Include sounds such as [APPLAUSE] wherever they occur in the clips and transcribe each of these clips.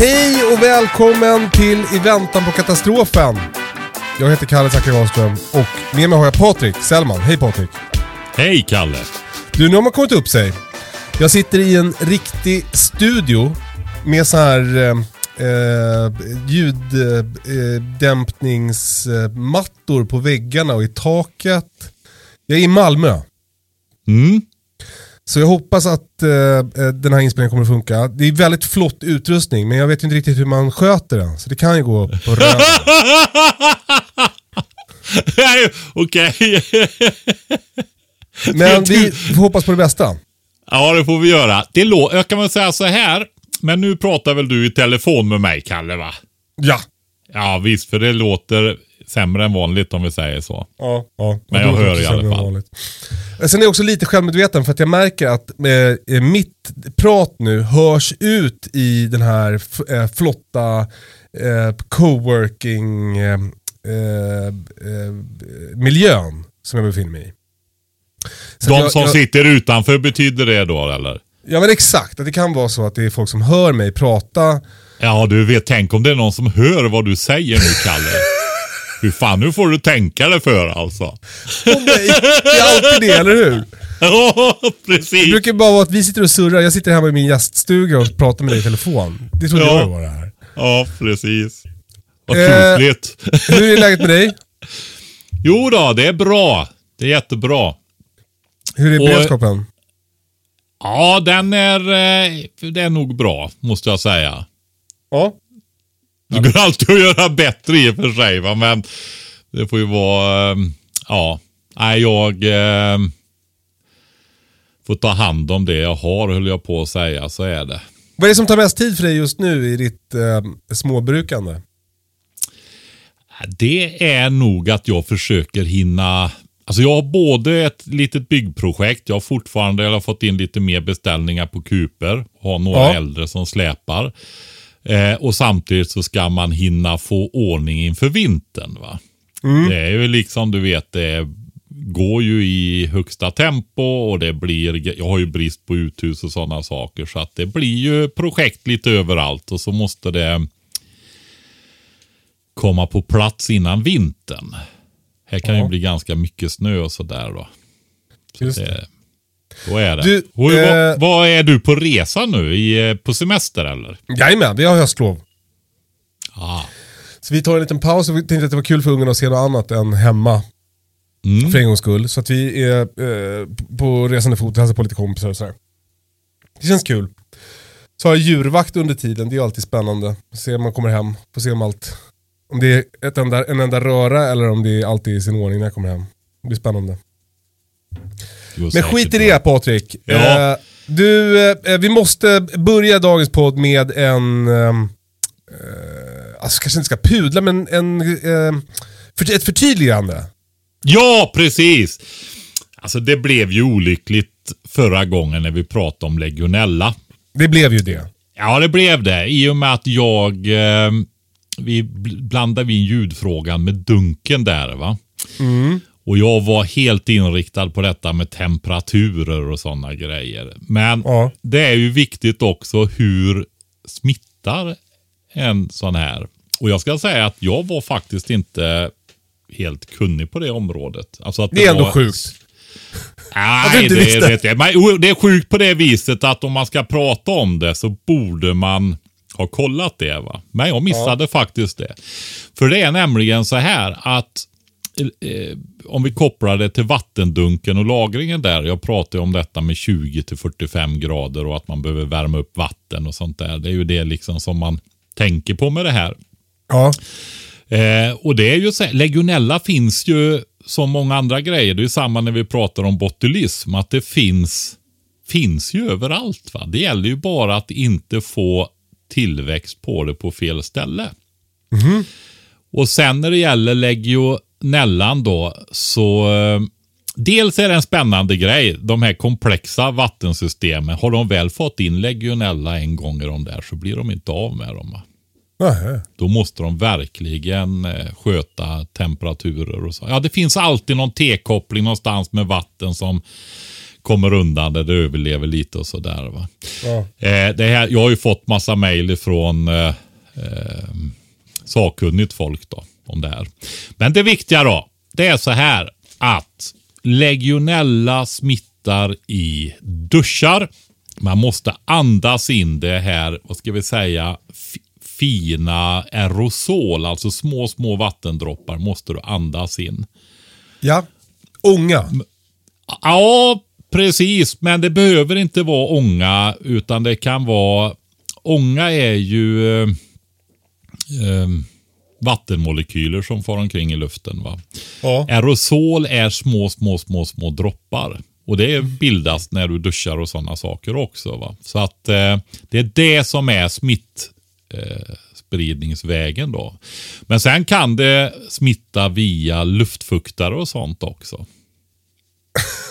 Hej och välkommen till I väntan på katastrofen. Jag heter Kalle Zackari och med mig har jag Patrik Sellman. Hej Patrik. Hej Kalle! Du, nu har man kommit upp sig. Jag sitter i en riktig studio med så här eh, eh, ljuddämpningsmattor på väggarna och i taket. Jag är i Malmö. Mm. Så jag hoppas att eh, eh, den här inspelningen kommer att funka. Det är väldigt flott utrustning men jag vet inte riktigt hur man sköter den. Så det kan ju gå på röven. [LAUGHS] Okej. Men [LAUGHS] vi får hoppas på det bästa. Ja, det får vi göra. Det lå- jag kan väl säga så här. Men nu pratar väl du i telefon med mig, Kalle, va? Ja. Ja, visst, för det låter sämre än vanligt om vi säger så. Ja, ja. Men jag hör i alla fall. Sen är jag också lite självmedveten för att jag märker att eh, mitt prat nu hörs ut i den här eh, flotta eh, coworking eh, eh, eh, miljön som jag befinner mig i. Så De jag, som jag, sitter utanför, betyder det då eller? Ja men exakt, att det kan vara så att det är folk som hör mig prata. Ja, du vet, tänk om det är någon som hör vad du säger nu, Kalle. [LAUGHS] Hur fan, nu får du tänka dig för alltså. Nej, det är alltid det, eller hur? Ja, Det precis. brukar bara vara att vi sitter och surrar, jag sitter hemma i min gäststuga och pratar med dig i telefon. Det trodde Ja. jag var det här. Ja, precis. Vad Eh. kusligt. Hur är läget med dig? Jo då, det är bra. Det är jättebra. Hur är Och- beredskapen? Ja, den är, eh, det är nog bra, måste jag säga. Ja. Det går alltid att göra bättre i och för sig, va? men det får ju vara, eh, ja. Nej, jag eh, får ta hand om det jag har, höll jag på att säga, så är det. Vad är det som tar mest tid för dig just nu i ditt eh, småbrukande? Det är nog att jag försöker hinna Alltså jag har både ett litet byggprojekt, jag har fortfarande jag har fått in lite mer beställningar på kuper, har några Ja. äldre som släpar. Eh, och samtidigt så ska man hinna få ordning inför vintern. va. Det är ju liksom, du vet, det går ju i högsta tempo och det blir, jag har ju brist på uthus och sådana saker. Så att det blir ju projekt lite överallt och så måste det komma på plats innan vintern. Här kan Ja. ju bli ganska mycket snö och sådär då. Just det. Då är det. Du, och, eh, vad, vad är du på resa nu? I, eh, på semester eller? Jajamän, vi har höstlov. Ah. Så vi tar en liten paus och vi tänkte att det var kul för ungarna att se något annat än hemma. Mm. För en gångs skull. Så att vi är eh, på resande fot och hälsar på lite kompisar och sådär. Det känns kul. Så har jag djurvakt under tiden, det är alltid spännande. Se om man kommer hem, får se om allt. Om det är ett enda, en enda röra eller om det är alltid i sin ordning när jag kommer hem. Det blir spännande. Men skit i det Patrik. Ja. Eh, du, eh, vi måste börja dagens podd med en, ehm, eh, alltså kanske inte ska pudla men en, eh, för, ett förtydligande. Ja, precis! Alltså det blev ju olyckligt förra gången när vi pratade om legionella. Det blev ju det. Ja, det blev det. I och med att jag... Eh, vi bl- blandade in ljudfrågan med dunken där va. Och jag var helt inriktad på detta med temperaturer och sådana grejer. Men Ja. det är ju viktigt också hur smittar en sån här. Och jag ska säga att jag var faktiskt inte helt kunnig på det området. Alltså att Det är ändå var, sjukt. Att du Nej, det, visste. vet jag. Men, o, det är sjukt på det viset att om man ska prata om det så borde man ha kollat det. va. Men jag missade faktiskt det. För det är nämligen så här att om vi kopplar det till vattendunken och lagringen där. Jag pratade om detta med 20 till 45 grader och att man behöver värma upp vatten och sånt där. Det är ju det liksom som man tänker på med det här. Ja. Eh, och det är ju så här, legionella finns ju som många andra grejer. Det är ju samma när vi pratar om botulism. Att det finns, finns ju överallt. Va? Det gäller ju bara att inte få tillväxt på det på fel ställe. Och sen när det gäller legionellan då så eh, Dels är det en spännande grej. De här komplexa vattensystemen. Har de väl fått in legionella en gång i de där så blir de inte av med dem. Va? Då måste de verkligen eh, sköta temperaturer och så. Ja, det finns alltid någon T-koppling någonstans med vatten som kommer undan där det överlever lite och sådär. Va? Ja. Eh, det här, jag har ju fått massa mejl ifrån eh, eh, sakkunnigt folk då om det här. Men det viktiga då, det är så här att legionella smittar i duschar. Man måste andas in det här, vad ska vi säga, fi- fina aerosol, alltså små, små vattendroppar måste du andas in. ja. Unga. Ja, precis. Men det behöver inte vara ånga, utan det kan vara... Ånga är ju eh, eh, vattenmolekyler som far omkring i luften. Va? Ja. Aerosol är små, små, små, små droppar. Och det bildas när du duschar och sådana saker också. Va? Så att eh, det är det som är smitt eh, då. Men sen kan det smitta via luftfuktare och sånt också.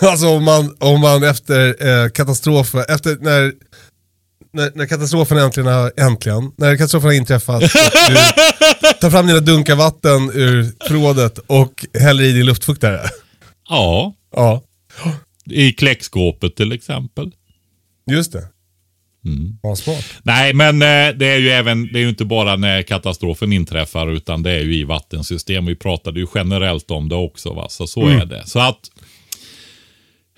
[LAUGHS] Alltså om man, om man efter eh, katastrofen, efter när, när, när katastrofen äntligen har, äntligen, när katastrofen har inträffat, du [LAUGHS] tar fram dina dunkar vatten ur förrådet och häller i din luftfuktare. Ja, Ja, i kläckskåpet till exempel. just det. Ja, smart. Nej, men eh, det är ju även, det är ju inte bara när katastrofen inträffar utan det är ju i vattensystem. Vi pratade ju generellt om det också, va? så så är det. Så att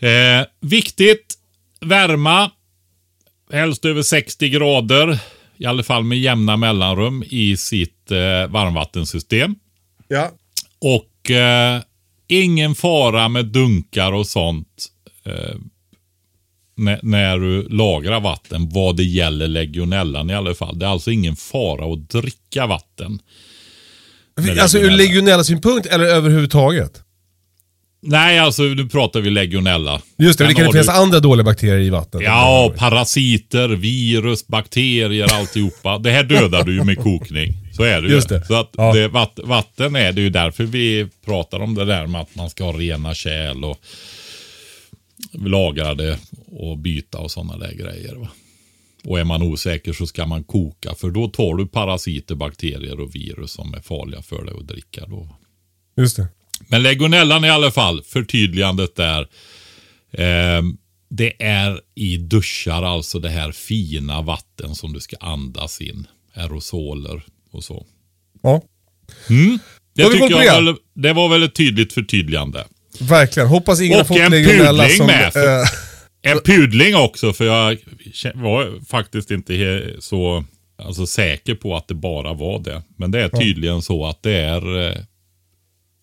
eh, viktigt, värma, helst över 60 grader, i alla fall med jämna mellanrum i sitt eh, varmvattensystem. Ja. Och eh, ingen fara med dunkar och sånt eh, när, när du lagrar vatten vad det gäller legionellan i alla fall. Det är alltså ingen fara att dricka vatten. Alltså ur legionella. legionella synpunkt eller överhuvudtaget? Nej, alltså nu pratar vi legionella. Just det, Sen det kan det finnas du- andra dåliga bakterier i vattnet. Ja, parasiter, virus, bakterier, alltihopa. Det här dödar du ju med kokning. Så är det ju. Just det. Så att Ja. det, vatt, vatten är det ju därför vi pratar om det där med att man ska ha rena kärl och lagra det och byta och sådana där grejer. Va? Och är man osäker så ska man koka för då tar du parasiter, bakterier och virus som är farliga för dig att dricka. Då. Just det. Men legionellan i alla fall, förtydligandet där. ehm, det är i duschar, alltså det här fina vatten som du ska andas in. Aerosoler och så. Ja, Det, har vi tycker jag det. väl, det var väl ett tydligt förtydligande. verkligen. Hoppas ingen har Och fått en legionella som... med, för- eh, [LAUGHS] En pudling också, för jag var faktiskt inte så alltså, säker på att det bara var det. Men det är tydligen så att det är eh,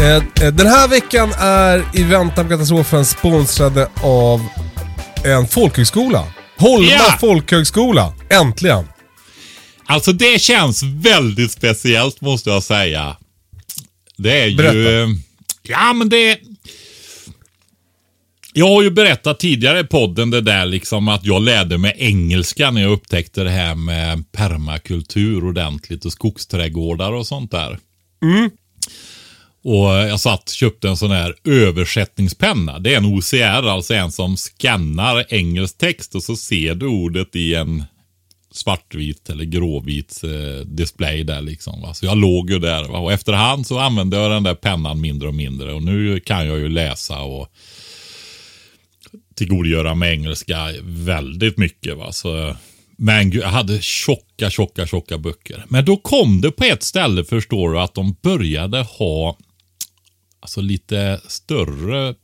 Eh, eh, Den här veckan är I väntan på katastrofen sponsrade av en folkhögskola. Holma Ja! folkhögskola. Äntligen. Alltså det känns väldigt speciellt måste jag säga. Det är ju... Berätta. Ja men det... Jag har ju berättat tidigare i podden det där liksom att jag lärde mig engelska när jag upptäckte det här med permakultur ordentligt och skogsträdgårdar och sånt där. Och jag satt köpte en sån här översättningspenna. Det är en OCR, alltså en som skannar engelsk text och så ser du ordet i en svartvit eller gråvit eh, display där liksom. Va? Så jag låg ju där va? och efterhand så använde jag den där pennan mindre och mindre och nu kan jag ju läsa och tillgodogöra mig engelska väldigt mycket. Va? Så, men jag hade tjocka, tjocka, tjocka böcker. Men då kom det på ett ställe, förstår du, att de började ha alltså lite större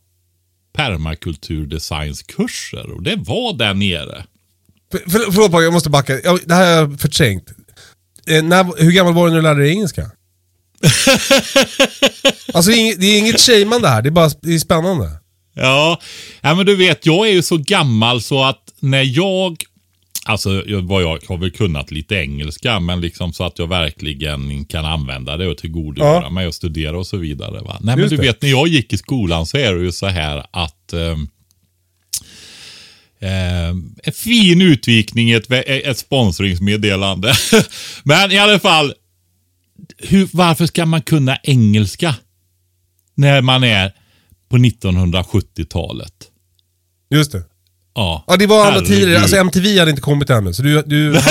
permakulturdesignskurser. Och det var där nere. För, för, förlåt jag måste backa. Jag, det här har jag förträngt. Eh, när, hur gammal var du när du lärde dig engelska? [LAUGHS] alltså det är inget, det är inget shameande här, det är bara det är spännande. Ja, ja, men du vet, jag är ju så gammal så att när jag Alltså jag, vad jag har väl kunnat lite engelska men liksom så att jag verkligen kan använda det och tillgodogöra Ja. mig och studera och så vidare. Va? Nej men Just du det. vet när jag gick i skolan så är det ju så här att ehm, ehm, en fin utvikning, ett, ett sponsringsmeddelande. [LAUGHS] men i alla fall, hur, varför ska man kunna engelska när man är på 1970-talet? Just det. Ja, Ja, det var andra Herregud. tider. Alltså MTV hade inte kommit ännu. Så du... du Nej,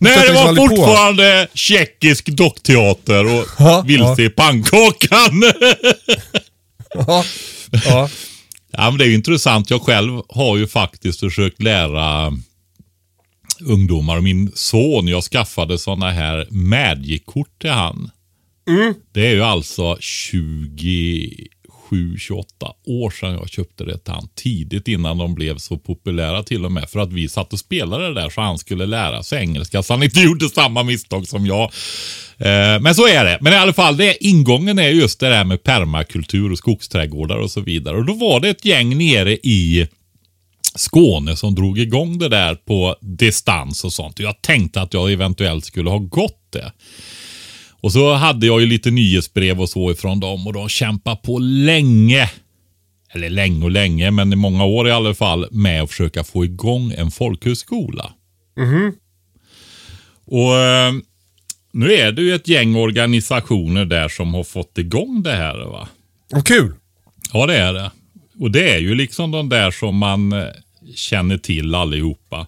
det liksom var aldrig på. fortfarande tjeckisk dockteater och Ja, vilse i pannkakan. ja, ja. ja, men det är ju intressant. Jag själv har ju faktiskt försökt lära ungdomar och min son, jag skaffade sådana här Magic-kort till han. Det är ju alltså 27, 28 år sedan jag köpte det till han. Tidigt innan de blev så populära till och med. För att vi satt och spelade det där så han skulle lära sig engelska. Så han inte [LAUGHS] gjorde samma misstag som jag. Eh, men så är det. Men i alla fall, det, ingången är just det där med permakultur och skogsträdgårdar och så vidare. Och då var det ett gäng nere i Skåne som drog igång det där på distans och sånt. Och Jag tänkte att jag eventuellt skulle ha gått det. Och så hade jag ju lite nyhetsbrev och så ifrån dem och de kämpade på länge. Eller länge och länge, men i många år i alla fall med att försöka få igång en folkhögskola. Och eh, nu är det ju ett gäng organisationer där som har fått igång det här. va. Vad kul. Ja, det är det. Och det är ju liksom de där som man eh, känner till allihopa.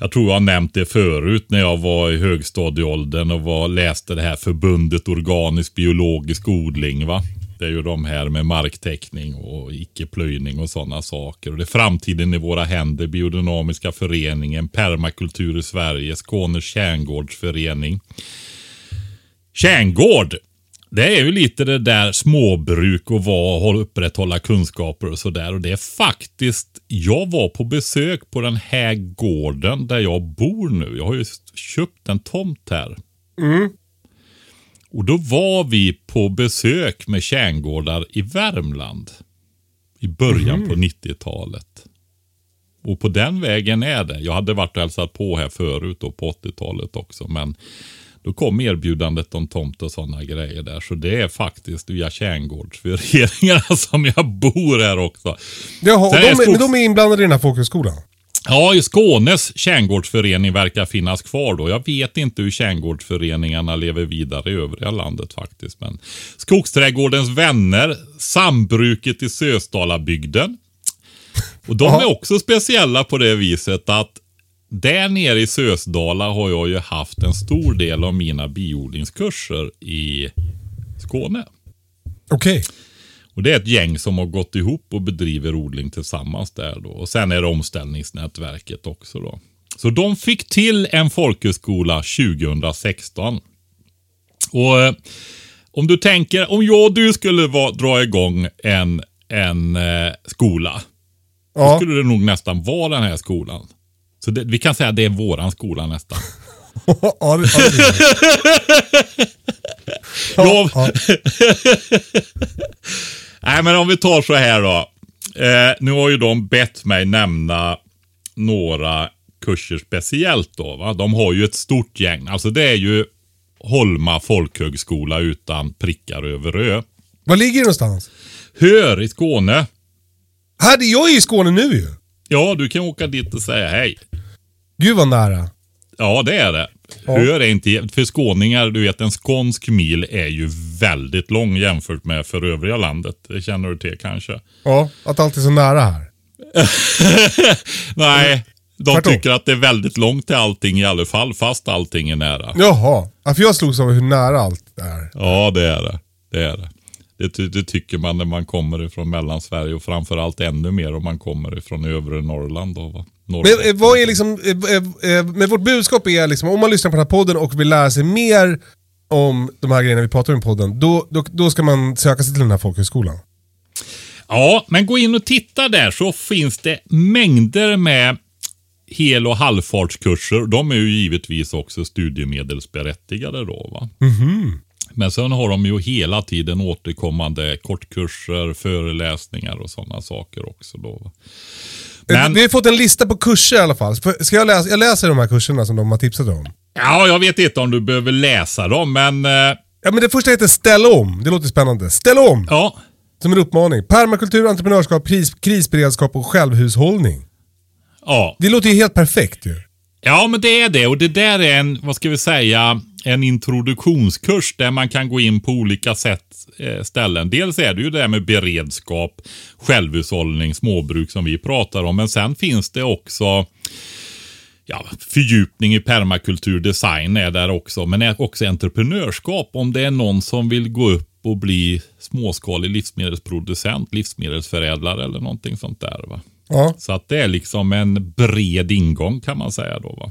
Jag tror jag har nämnt det förut när jag var i högstadieåldern och var, läste det här förbundet organisk biologisk odling. va. Det är ju de här med marktäckning och icke-plöjning och sådana saker. Och det är framtiden i våra händer, biodynamiska föreningen, permakultur i Sverige, Skånes kärngårdsförening. Kärngård, det är ju lite det där småbruk och vad, hålla- upprätthålla kunskaper och sådär. Och det är faktiskt, jag var på besök på den här gården där jag bor nu. Jag har ju köpt en tomt här. Och då var vi på besök med kärngårdar i Värmland. I början på 90-talet. Och på den vägen är det. Jag hade varit och hälsat på här förut då på 80-talet också. Men Då kom erbjudandet om tomt och sådana grejer där. Så det är faktiskt via kärngårdsföreningarna [LAUGHS] som jag bor här också. Jaha, de, är är- skogs- men de är inblandade i den här folkhögskolan? Ja, i Skånes kärngårdsförening verkar finnas kvar då. Jag vet inte hur kärngårdsföreningarna lever vidare i övriga landet faktiskt. Men Skogsträdgårdens vänner, Sambruket i Sösdalabygden. Och de är också speciella på det viset att där nere i Sösdala har jag ju haft en stor del av mina biodlingskurser i Skåne. Okej. Och Det är ett gäng som har gått ihop och bedriver odling tillsammans där då. Och sen är det omställningsnätverket också då. Så de fick till en folkhögskola 2016. Och eh, om du tänker, om jag och du skulle va, dra igång en, en eh, skola. Då Ja. skulle det nog nästan vara den här skolan. Så det, vi kan säga att det är våran skola nästan. [LAUGHS] ja, det, ja, Lov. [LAUGHS] [LAUGHS] Nej, men om vi tar så här då. Eh, nu har ju de bett mig nämna några kurser speciellt då. Va? De har ju ett stort gäng. Alltså det är ju Holma folkhögskola utan prickar över ö. Var ligger det någonstans? Hör i Skåne. Här, jag är i Skåne nu ju. Ja, du kan åka dit och säga hej. Gud vad nära. Ja, det är det. Ja. Hör är inte, för skåningar, du vet en skånsk mil är ju väldigt lång jämfört med för övriga landet. Det känner du till kanske? Ja, att allt är så nära här. [LAUGHS] Nej, de Tvärtom. tycker att det är väldigt långt till allting i alla fall, fast allting är nära. Jaha, ja, för jag slogs av hur nära allt är. Ja, det är det. Det är det. Det, det tycker man när man kommer ifrån Mellansverige och framförallt ännu mer om man kommer ifrån övre Norrland. Då, va? Men eh, vad är liksom, eh, eh, men vårt budskap är liksom, om man lyssnar på den här podden och vill lära sig mer om de här grejerna vi pratar om i podden, då, då, då ska man söka sig till den här folkhögskolan. Ja, men gå in och titta där så finns det mängder med hel och halvfartskurser. De är ju givetvis också studiemedelsberättigade då. Va? Men sen har de ju hela tiden återkommande kortkurser, föreläsningar och sådana saker också. Då. Men- Vi har fått en lista på kurser i alla fall. Ska jag läsa? Jag läser de här kurserna som de har tipsat om. Ja, jag vet inte om du behöver läsa dem, men eh, Ja, men det första heter Ställ om. Det låter spännande. Ställ om! ja. Som en uppmaning. Permakultur, entreprenörskap, kris, krisberedskap och självhushållning. ja. Det låter ju helt perfekt ju. Ja, men det är det. Och det där är en, vad ska vi säga, en introduktionskurs där man kan gå in på olika sätt, eh, ställen. Dels är det ju det där med beredskap, självhushållning, småbruk som vi pratar om. Men sen finns det också ja, fördjupning i permakultur, design är där också. Men är också entreprenörskap. Om det är någon som vill gå upp och bli småskalig livsmedelsproducent, livsmedelsförädlare eller någonting sånt där. Va? Ja. Så att det är liksom en bred ingång kan man säga då. Va?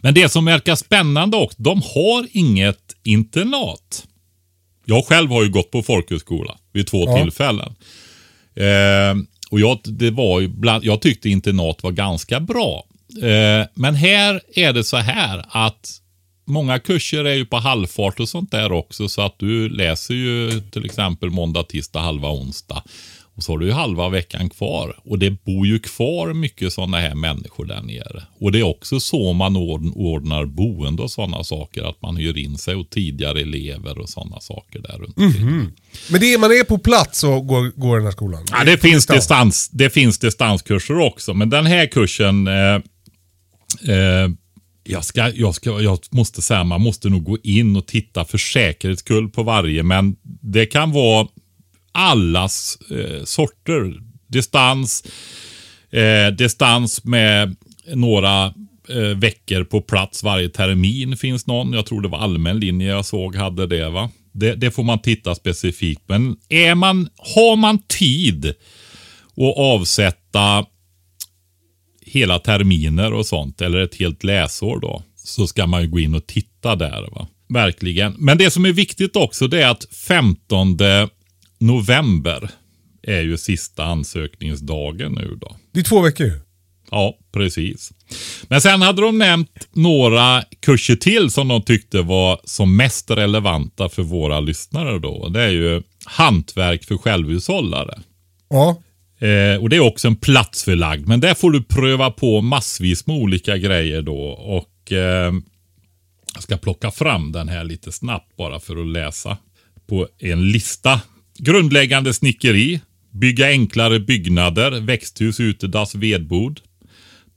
Men det som verkar spännande också, de har inget internat. Jag själv har ju gått på folkhögskola vid två Ja. tillfällen. Eh, och jag, det var ju bland, jag tyckte internat var ganska bra. Eh, men här är det så här att många kurser är ju på halvfart och sånt där också. Så att du läser ju till exempel måndag, tisdag, halva onsdag. Och så har du ju halva veckan kvar. Och det bor ju kvar mycket sådana här människor där nere. Och det är också så man ord- ordnar boende och sådana saker. Att man hyr in sig och tidigare elever och sådana saker där runt omkring. Men det är, man är på plats och går, går den här skolan? Ja, det, finns distans, det finns distanskurser också, men den här kursen eh, eh, jag, ska, jag, ska, jag måste säga man måste nog gå in och titta för säkerhets skull på varje, men det kan vara allas eh, sorter. Distans, eh, distans med några eh, veckor på plats varje termin finns någon. Jag tror det var allmän linje jag såg hade det. va. Det, det får man titta specifikt. Men är man, har man tid att avsätta hela terminer och sånt, eller ett helt läsår då, så ska man ju gå in och titta där. va. Verkligen. Men det som är viktigt också det är att 15 november är ju sista ansökningsdagen nu då. Det är två veckor ju. Ja, precis. Men sen hade de nämnt några kurser till som de tyckte var som mest relevanta för våra lyssnare då. Det är ju hantverk för självhushållare. Ja. Eh, och det är också en platsförlagd, men där får du pröva på massvis med olika grejer då. Och eh, Jag ska plocka fram den här lite snabbt bara för att läsa på en lista. Grundläggande snickeri, bygga enklare byggnader, växthus, utedass, vedbod.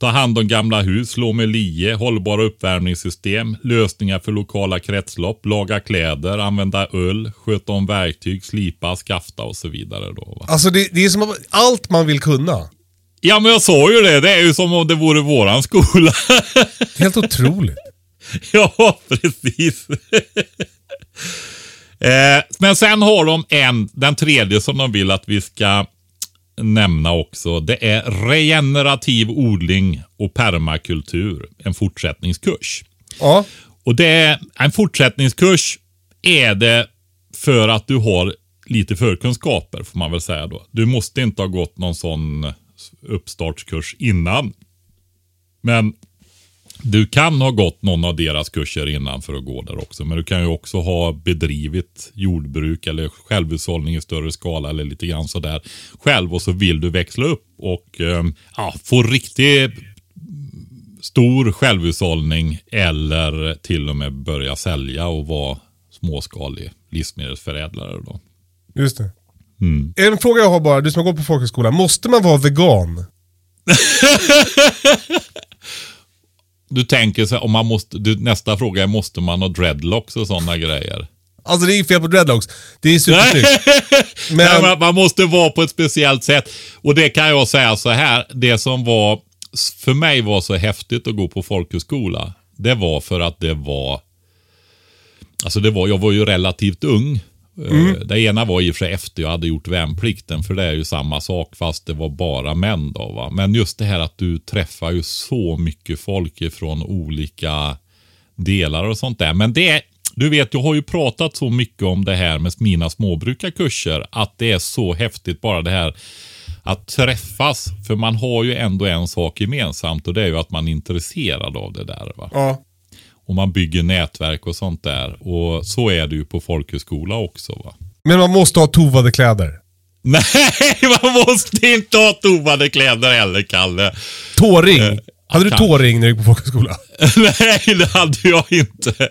Ta hand om gamla hus, slå med lie, hållbara uppvärmningssystem, lösningar för lokala kretslopp, laga kläder, använda öl, sköta om verktyg, slipa, skafta och så vidare. Då, va? Alltså det, det är som allt man vill kunna. Ja, men jag sa ju det. Det är ju som om det vore våran skola. Helt otroligt. [LAUGHS] ja, precis. [LAUGHS] eh, men sen har de en, den tredje som de vill att vi ska nämna också. Det är regenerativ odling och permakultur. En fortsättningskurs. Ja. Och det är en fortsättningskurs är det för att du har lite förkunskaper får man väl säga då. Du måste inte ha gått någon sån uppstartskurs innan. Men du kan ha gått någon av deras kurser innan för att gå där också. Men du kan ju också ha bedrivit jordbruk eller självhushållning i större skala eller lite grann sådär själv. Och så vill du växla upp och eh, ja, få riktigt stor självhushållning eller till och med börja sälja och vara småskalig livsmedelsförädlare. Då. Just det. Mm. En fråga jag har bara, du som har gått på folkhögskola. Måste man vara vegan? [LAUGHS] Du tänker så här, om man måste, du, nästa fråga är måste man ha dreadlocks och sådana grejer? Alltså det är inget fel på dreadlocks. Det är supersnyggt. Men... [LAUGHS] Men- Nej, men man måste vara på ett speciellt sätt. Och det kan jag säga så här, det som var, för mig var så häftigt att gå på folkhögskola, det var för att det var, alltså det var, jag var ju relativt ung. Mm. Eh, Det ena var i och för sig efter jag hade gjort värnplikten, för det är ju samma sak fast det var bara män då. Va? Men just det här att du träffar ju så mycket folk ifrån olika delar och sånt där. Men det, du vet, jag har ju pratat så mycket om det här med mina småbrukarkurser, att det är så häftigt bara det här att träffas. För man har ju ändå en sak gemensamt och det är ju att man är intresserad av det där. Va? Ja. Och man bygger nätverk och sånt där. Och så är det ju på folkhögskola också. va. Men man måste ha tovade kläder. [LAUGHS] Nej, man måste inte ha tovade kläder heller, Kalle. Tåring. Eh, Hade du kan- tåring när du gick på folkhögskola? [LAUGHS] Nej, det hade jag inte.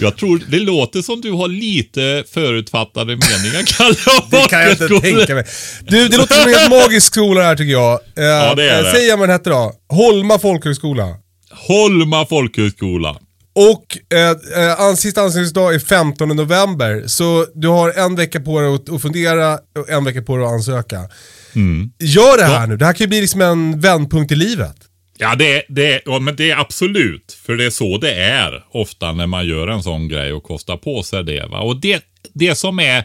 Jag tror, det låter som du har lite förutfattade meningar, Kalle. Det kan jag inte tänka mig. Du, det låter som en helt magisk skola här tycker jag. Eh, Ja, det är eh, det. Säg vad den hette då. Holma folkhögskola. Holma folkhögskola. Och eh, eh, sista ansökningsdag är 15 november. Så du har en vecka på dig att, att fundera och en vecka på dig att ansöka. Mm. Gör det här nu. Det här kan ju bli liksom en vändpunkt i livet. Ja, det, det, ja, men det är absolut. För det är så det är ofta när man gör en sån grej och kostar på sig det. Va? Och det, det som är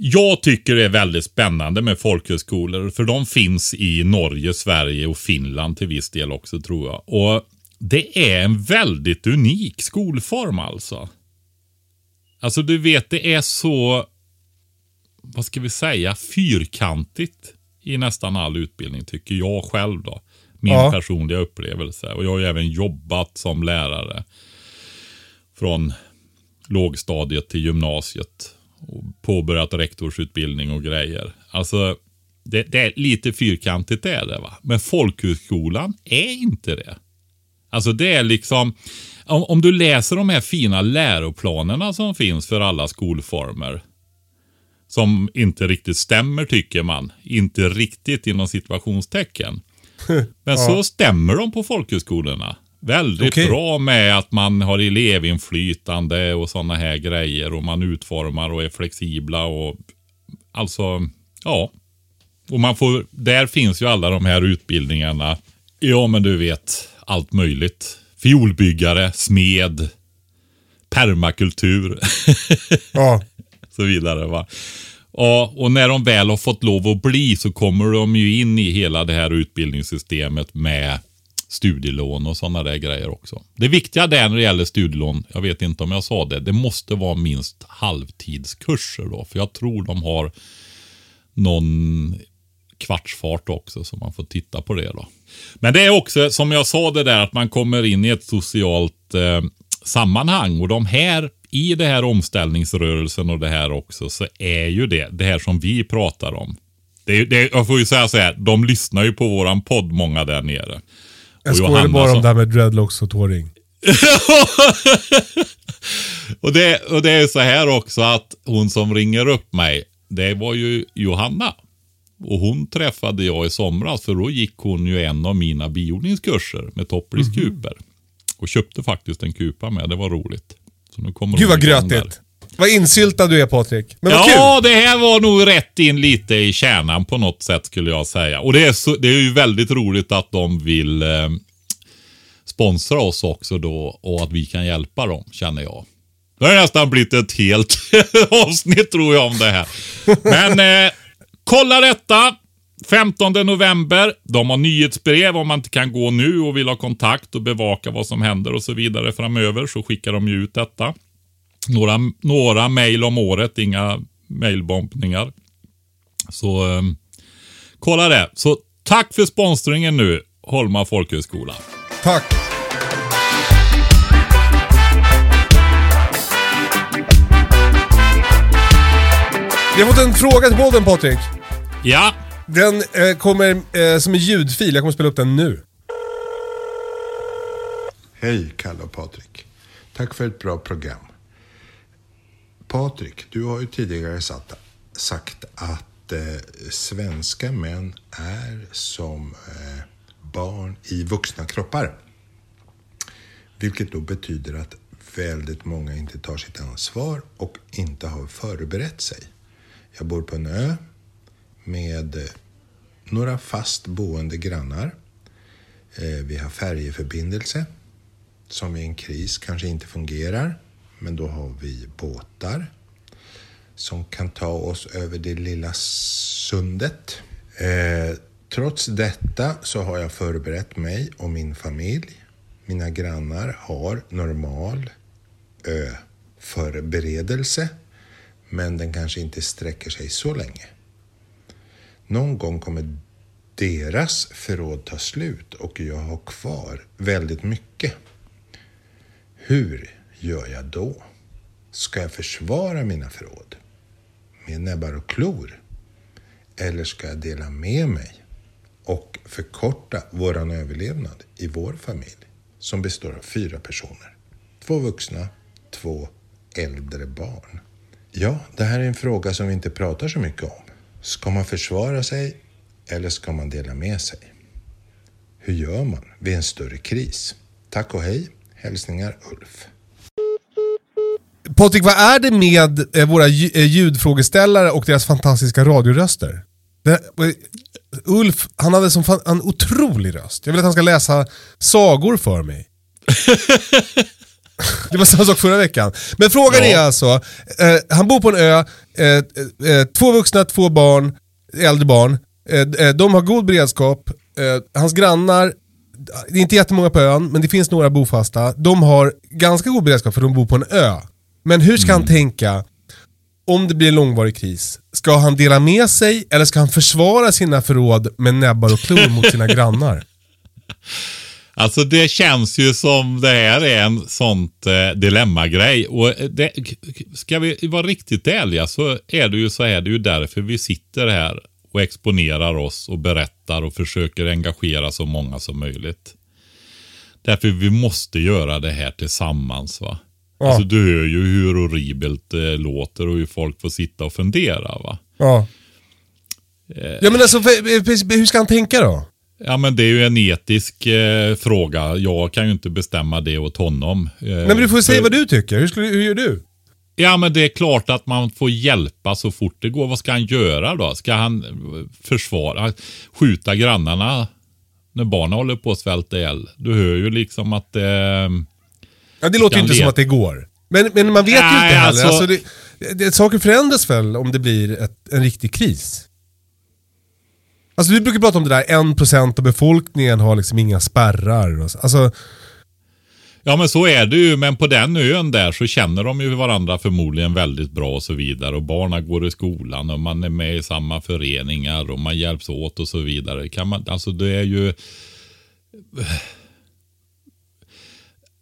jag tycker det är väldigt spännande med folkhögskolor. För de finns i Norge, Sverige och Finland till viss del också tror jag. Och det är en väldigt unik skolform alltså. Alltså du vet, det är så, vad ska vi säga, fyrkantigt i nästan all utbildning tycker jag själv då. Min Ja. personliga upplevelse. Och jag har ju även jobbat som lärare. Från lågstadiet till gymnasiet. Och påbörjat rektorsutbildning och grejer. Alltså, det, det är lite fyrkantigt är det va. Men folkhögskolan är inte det. Alltså det är liksom, om, om du läser de här fina läroplanerna som finns för alla skolformer. Som inte riktigt stämmer tycker man. Inte riktigt inom situationstecken. [LAUGHS] Men så stämmer de på folkhögskolorna. Väldigt Okej. bra med att man har elevinflytande och sådana här grejer. Och man utformar och är flexibla och alltså, ja. Och man får, där finns ju alla de här utbildningarna. Ja, men du vet, allt möjligt. Fiolbyggare, smed, permakultur. [LAUGHS] Ja. så vidare. Va? Ja, och när de väl har fått lov att bli så kommer de ju in i hela det här utbildningssystemet med studielån och sådana där grejer också. Det viktiga där när det gäller studielån, jag vet inte om jag sa det, det måste vara minst halvtidskurser då. För jag tror de har någon kvartsfart också så man får titta på det då. Men det är också som jag sa det där att man kommer in i ett socialt eh, sammanhang och de här i det här omställningsrörelsen och det här också så är ju det det här som vi pratar om. Det, det, jag får ju säga så här, de lyssnar ju på våran podd många där nere. Jag skojade Johanna bara om det här med dreadlocks och tåring. [LAUGHS] och, det, och det är så här också att hon som ringer upp mig, det var ju Johanna. Och hon träffade jag i somras för då gick hon ju en av mina biodlingskurser med Toppris Mhm. kuper. Och köpte faktiskt en kupa med, det var roligt. Så nu kommer Gud vad grötigt. Vad insyltad du är Patrik. Men vad ja, kul. det här var nog rätt in lite i kärnan på något sätt skulle jag säga. Och det är, så, det är ju väldigt roligt att de vill eh, sponsra oss också då och att vi kan hjälpa dem, känner jag. Det har nästan blivit ett helt [LAUGHS] avsnitt tror jag om det här. Men eh, kolla detta. 15 november. De har nyhetsbrev om man inte kan gå nu och vill ha kontakt och bevaka vad som händer och så vidare framöver så skickar de ju ut detta. Några, några mejl om året, inga mejlbombningar. Så eh, kolla det. Så tack för sponsringen nu, Holma folkhögskola. Tack. Vi har fått en fråga till podden Patrik. Ja, Den eh, kommer eh, som en ljudfil. Jag kommer spela upp den nu. Hej Kalle och Patrik. Tack för ett bra program. Patrik, du har ju tidigare sagt, sagt att eh, svenska män är som eh, barn i vuxna kroppar. Vilket då betyder att väldigt många inte tar sitt ansvar och inte har förberett sig. Jag bor på en ö med eh, några fast boende grannar. Eh, vi har färjeförbindelse som vid en kris kanske inte fungerar. Men då har vi båtar som kan ta oss över det lilla sundet. Eh, trots detta så har jag förberett mig och min familj. Mina grannar har normal ö-förberedelse men den kanske inte sträcker sig så länge. Någon gång kommer deras förråd ta slut och jag har kvar väldigt mycket. Hur gör jag då? Ska jag försvara mina förråd med näbbar och klor? Eller ska jag dela med mig och förkorta våran överlevnad i vår familj som består av fyra personer? Två vuxna, två äldre barn. Ja, det här är en fråga som vi inte pratar så mycket om. Ska man försvara sig eller ska man dela med sig? Hur gör man vid en större kris? Tack och hej. Hälsningar Ulf. Patrik, vad är det med eh, våra eh, ljudfrågeställare och deras fantastiska radioröster? Eh, Ulf, han hade som fan, en otrolig röst. Jag vill att han ska läsa sagor för mig. [LAUGHS] det var samma sak förra veckan. Men frågan är alltså, eh, han bor på en ö, eh, eh, två vuxna, två barn, äldre barn. De har god beredskap. Hans grannar, det är inte jättemånga på ön, men det finns några bofasta. De har ganska god beredskap för de bor på en ö. Men hur ska han tänka om det blir en långvarig kris? Ska han dela med sig eller ska han försvara sina förråd med näbbar och klor mot sina grannar? [LAUGHS] Alltså det känns ju som det här är en sånt eh, dilemmagrej. Och eh, det, ska vi vara riktigt ärliga så är det ju så här, det är ju därför vi sitter här och exponerar oss och berättar och försöker engagera så många som möjligt. Därför vi måste göra det här tillsammans va. Ja. Alltså du hör ju hur horribelt det låter och hur folk får sitta och fundera va. Ja. Ja men alltså, för- hur ska han tänka då? Ja men det är ju en etisk eh, fråga. Jag kan ju inte bestämma det åt honom. Eh, Nej men du får säga för- vad du tycker. Hur, skulle, hur gör du? Ja men det är klart att man får hjälpa så fort det går. Vad ska han göra då? Ska han eh, försvara, skjuta grannarna när barnen håller på att svälta ihjäl? Du hör ju liksom att eh, Ja, det låter ju inte som att det går. Men, men man vet ju Nej, inte heller. alltså- Alltså, det, det, saker förändras väl om det blir ett, en riktig kris? Alltså du brukar prata om det där, 1% av befolkningen har liksom inga spärrar. Alltså, Ja men så är det ju, men på den ön där så känner de ju varandra förmodligen väldigt bra och så vidare. Och barnen går i skolan och man är med i samma föreningar och man hjälps åt och så vidare. Kan man, alltså det är ju...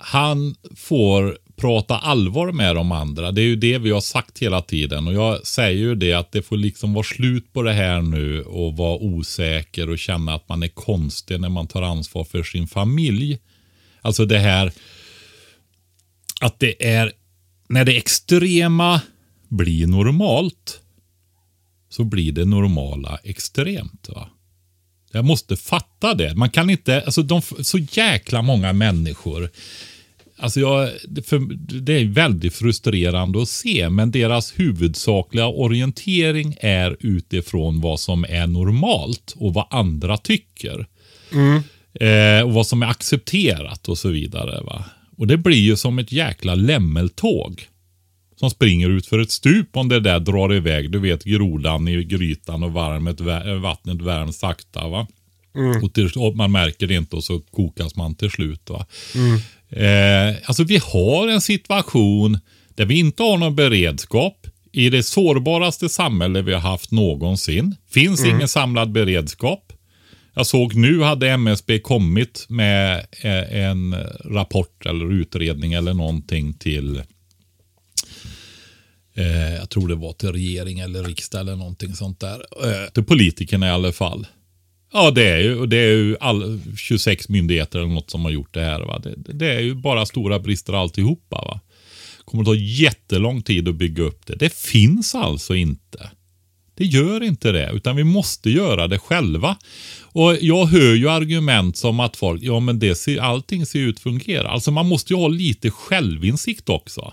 Han får prata allvar med de andra. Det är ju det vi har sagt hela tiden. Och jag säger ju det att det får liksom vara slut på det här nu och vara osäker och känna att man är konstig när man tar ansvar för sin familj. Alltså det här att det är när det extrema blir normalt så blir det normala extremt. va? Jag måste fatta det. Man kan inte, alltså de, så jäkla många människor. Alltså jag, för, det är väldigt frustrerande att se, men deras huvudsakliga orientering är utifrån vad som är normalt och vad andra tycker. Eh, och vad som är accepterat och så vidare. Va? Och det blir ju som ett jäkla lämmeltåg. Som springer ut för ett stup om det där drar iväg. Du vet grodan i grytan och varmet, vattnet värms sakta. va. Och, till, och man märker det inte och så kokas man till slut. Va? Eh, alltså vi har en situation där vi inte har någon beredskap. I det sårbaraste samhälle vi har haft någonsin. Finns ingen samlad beredskap. Jag såg nu hade MSB kommit med eh, en rapport eller utredning eller någonting till eh, jag tror det var till regering eller riksdag eller någonting sånt där. Eh, till politikerna i alla fall. Ja, det är ju, det är ju all, 26 myndigheter eller något som har gjort det här. Va? Det, det är ju bara stora brister alltihopa. Va? kommer att ta jättelång tid att bygga upp det. Det finns alltså inte. Det gör inte det, utan vi måste göra det själva. Och Jag hör ju argument som att folk, ja men det ser, allting ser ut att fungera. Alltså man måste ju ha lite självinsikt också.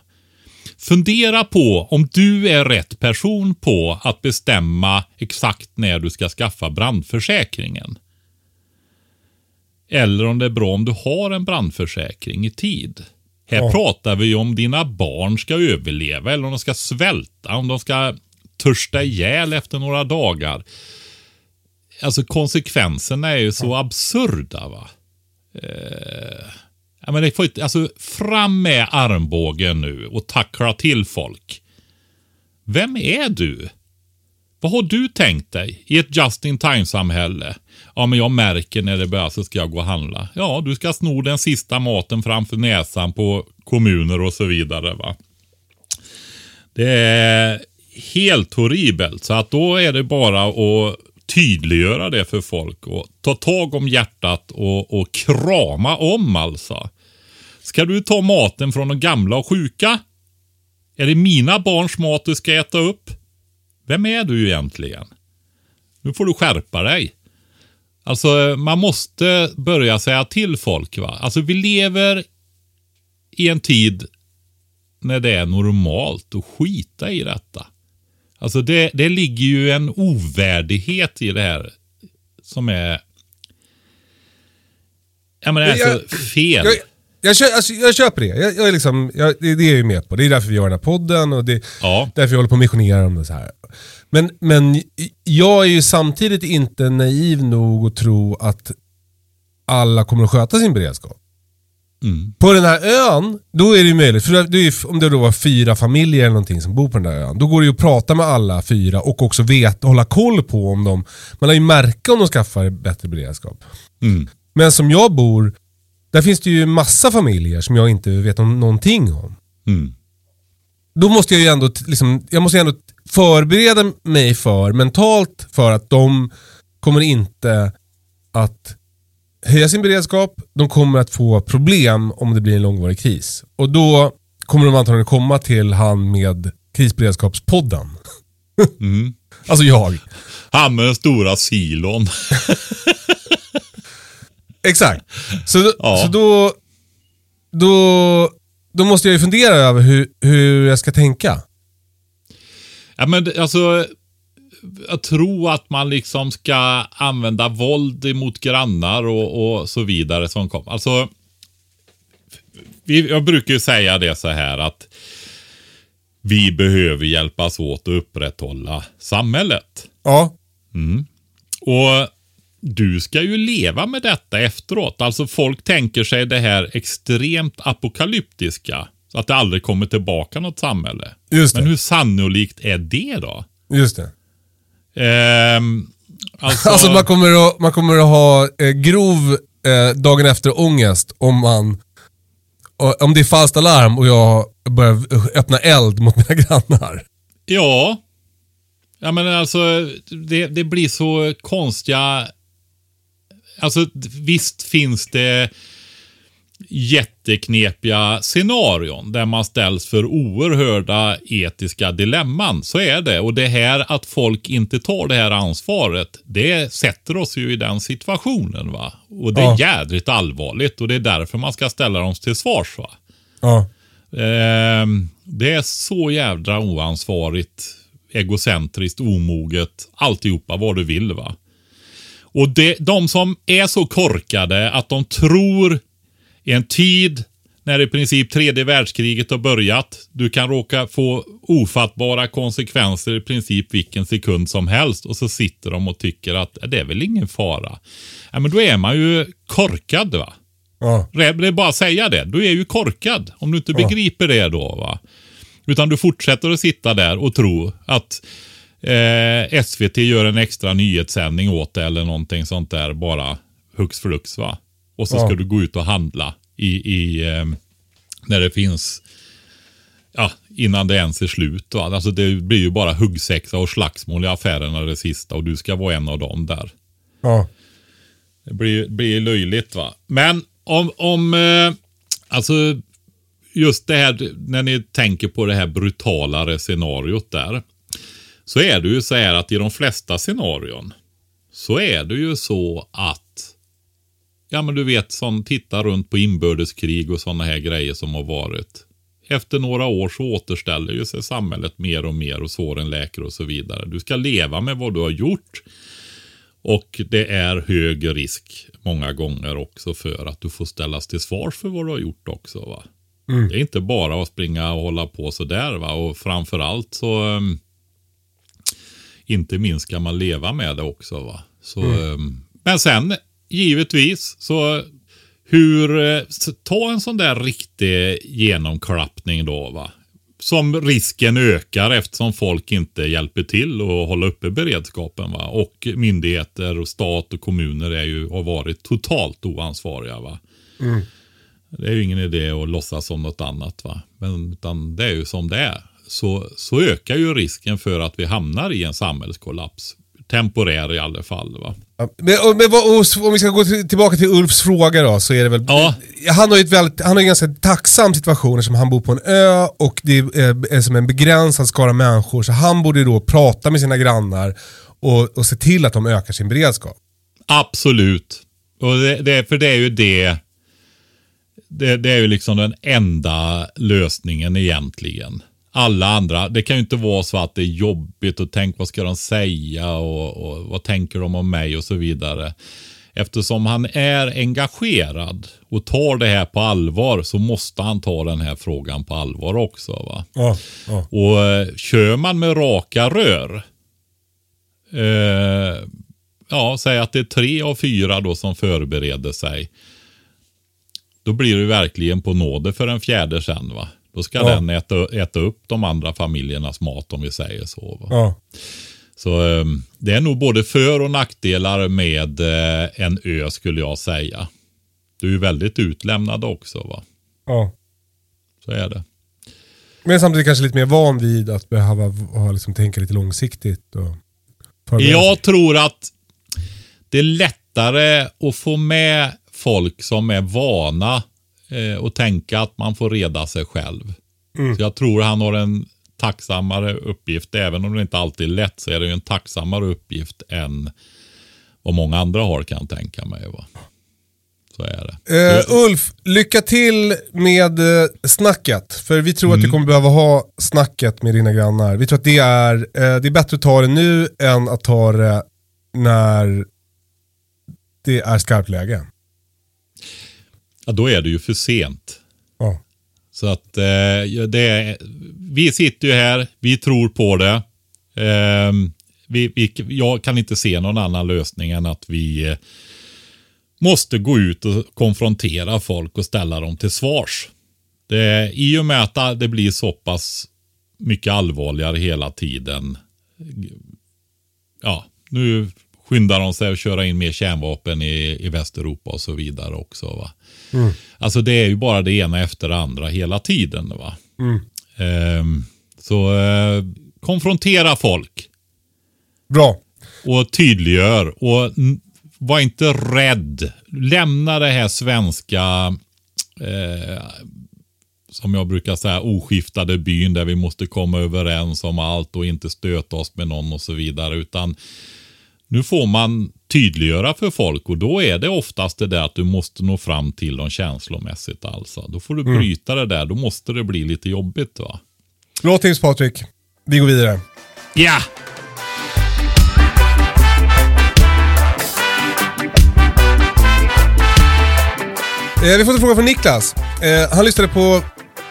Fundera på om du är rätt person på att bestämma exakt när du ska skaffa brandförsäkringen. Eller om det är bra om du har en brandförsäkring i tid. Här Ja. pratar vi ju om dina barn ska överleva eller om de ska svälta, om de ska törsta ihjäl efter några dagar. Alltså konsekvenserna är ju så absurda va. Eh, ja, men det får inte, alltså fram med armbågen nu och tackla till folk. Vem är du? Vad har du tänkt dig i ett just in time-samhälle? Ja, men jag märker när det börjar så ska jag gå och handla. Ja, du ska sno den sista maten framför näsan på kommuner och så vidare. va. Det är helt horribelt. Så att då är det bara att tydliggöra det för folk och ta tag om hjärtat och, och krama om alltså. Ska du ta maten från de gamla och sjuka? Är det mina barns mat du ska äta upp? Vem är du egentligen? Nu får du skärpa dig. Alltså, man måste börja säga till folk. va. Alltså, vi lever i en tid när det är normalt att skita i detta. Alltså, det, det ligger ju en ovärdighet i det här som är... Ja, men det är Jag- alltså fel. Jag, jag, kö, alltså, jag köper det. Jag, jag är liksom, jag, det, det är jag ju med på. Det är därför vi gör den här podden och det är Ja. därför vi håller på att missionera om det så här. Men, men jag är ju samtidigt inte naiv nog att tro att alla kommer att sköta sin beredskap. Mm. På den här ön, då är det ju möjligt. För det är om det då var fyra familjer eller någonting som bor på den där ön. Då går det ju att prata med alla fyra och också veta, hålla koll på om de... Man har ju märka om de skaffar bättre beredskap. Mm. Men som jag bor, där finns det ju massa familjer som jag inte vet om någonting om. Mm. Då måste jag ju ändå, liksom, jag måste ändå förbereda mig för, mentalt, för att de kommer inte att höja sin beredskap. De kommer att få problem om det blir en långvarig kris. Och då kommer de antagligen komma till han med krisberedskapspodden. Mm. [LAUGHS] Alltså jag. Han med den stora silon. [LAUGHS] Exakt. Så, då- Ja. så då, då, då måste jag ju fundera över hur, hur jag ska tänka. Ja, men alltså, jag tror att man liksom ska använda våld mot grannar och, och så vidare som kom. Alltså, vi, jag brukar ju säga det så här att vi behöver hjälpas åt att upprätthålla samhället. Ja. Och du ska ju leva med detta efteråt. Alltså folk tänker sig det här extremt apokalyptiska. Så att det aldrig kommer tillbaka något samhälle. Just det. Men hur sannolikt är det då? Just det. Ehm, alltså, Alltså man kommer att, man kommer att ha eh, grov eh, dagen efter ångest om man och- om det är falskt alarm och jag börjar öppna eld mot mina [LAUGHS] grannar. Ja. Ja men alltså det, det blir så konstiga... Alltså visst finns det... jätteknepiga scenarion där man ställs för oerhörda etiska dilemman. Så är det. Och det här att folk inte tar det här ansvaret, det sätter oss ju i den situationen. va. Och det är Ja. jädrigt allvarligt och det är därför man ska ställa dem till svars. va. Ja. Ehm, det är så jädra oansvarigt, egocentriskt, omoget, alltihopa vad du vill va. Och det, de som är så korkade att de tror i en tid när i princip tredje världskriget har börjat, du kan råka få ofattbara konsekvenser i princip vilken sekund som helst och så sitter de och tycker att "Ja, det är väl ingen fara. Ja, men då är man ju korkad va. Ja. Det är bara att säga det. Du är ju korkad om du inte Ja. begriper det då. va. Utan du fortsätter att sitta där och tro att eh, SVT gör en extra nyhetssändning åt det eller någonting sånt där bara hux flux va. Och så Ja. ska du gå ut och handla i, i eh, när det finns Ja, innan det ens är slut. Va? Alltså det blir ju bara huggsexa och slagsmål i affärerna det sista och du ska vara en av dem där. Ja. Det blir, blir löjligt va. Men om, om eh, alltså just det här när ni tänker på det här brutalare scenariot där. Så är det ju så här att i de flesta scenarion så är det ju så att Ja men du vet som tittar runt på inbördeskrig och sådana här grejer som har varit. Efter några år så återställer ju sig samhället mer och mer och såren läker och så vidare. Du ska leva med vad du har gjort. Och det är hög risk många gånger också för att du får ställas till svars för vad du har gjort också. Va? Mm. Det är inte bara att springa och hålla på sådär. Va? Och framförallt så um, inte minst ska man leva med det också. Va? Så, Mm. um, men sen givetvis så hur, eh, ta en sån där riktig genomklappning då va. Som risken ökar eftersom folk inte hjälper till att hålla uppe beredskapen va. Och myndigheter och stat och kommuner är ju, har varit totalt oansvariga va. Mm. Det är ju ingen idé att låtsas som något annat va. Men utan det är ju som det är. Så, så ökar ju risken för att vi hamnar i en samhällskollaps. Temporär i alla fall va. Men, och- men vad- och om vi ska gå till, tillbaka till Ulfs fråga då, så är det väl... Ja. Han har ju ett väldigt, han har en ganska tacksam situation eftersom han bor på en ö och det är, är som en begränsad skara människor. Så han borde då prata med sina grannar och, och se till att de ökar sin beredskap. Absolut. Och det, det, för det är ju det, det. Det är ju liksom den enda lösningen egentligen. Alla andra, det kan ju inte vara så att det är jobbigt och tänk vad ska de säga och, och vad tänker de om mig och så vidare. Eftersom han är engagerad och tar det här på allvar så måste han ta den här frågan på allvar också. Va? Ja, ja. Och eh, kör man med raka rör. Eh, ja, säg att det är tre av fyra då som förbereder sig. Då blir det verkligen på nåde för en fjärde sen va. Då ska Ja. den äta, äta upp de andra familjernas mat om vi säger så. Ja. Så eh, det är nog både för och nackdelar med eh, en ö skulle jag säga. Du är ju väldigt utlämnad också va. Ja. Så är det. Men samtidigt kanske lite mer van vid att behöva ha, liksom, tänka lite långsiktigt. Och. Jag tror att det är lättare att få med folk som är vana eh, och tänka att man får reda sig själv. Mm. Så jag tror han har en tacksammare uppgift. Även om det inte alltid är lätt så är det ju en tacksammare uppgift än vad många andra har kan jag tänka mig. Va? Så är det. Eh, Ulf, lycka till med eh, snacket. För vi tror att Mm. du kommer behöva ha snacket med dina grannar. Vi tror att det är, eh, det är bättre att ta det nu än att ta det när det är skarpt läge. Ja, då är det ju för sent. Ja. Så att eh, det är, vi sitter ju här, vi tror på det. Eh, vi, vi, jag kan inte se någon annan lösning än att vi eh, måste gå ut och konfrontera folk och ställa dem till svars. Det, I och med att det blir så pass mycket allvarligare hela tiden. Ja, nu skyndar de sig att köra in mer kärnvapen i, i Västeuropa och så vidare också. Va? Mm. Alltså det är ju bara det ena efter det andra hela tiden. Va? Mm. Ehm, så eh, konfrontera folk. Bra. Och tydliggör. Och var inte rädd. Lämna det här svenska eh, som jag brukar säga, oskiftade byn där vi måste komma överens om allt och inte stöta oss med någon och så vidare. Utan nu får man tydliggöra för folk och då är det oftast det där att du måste nå fram till dem känslomässigt alltså. Då får du Mm. bryta det där, då måste det bli lite jobbigt va. Bra tips Patrik. Vi går vidare. Ja! Eh, vi fått en fråga från Niklas. Eh, han lyssnade på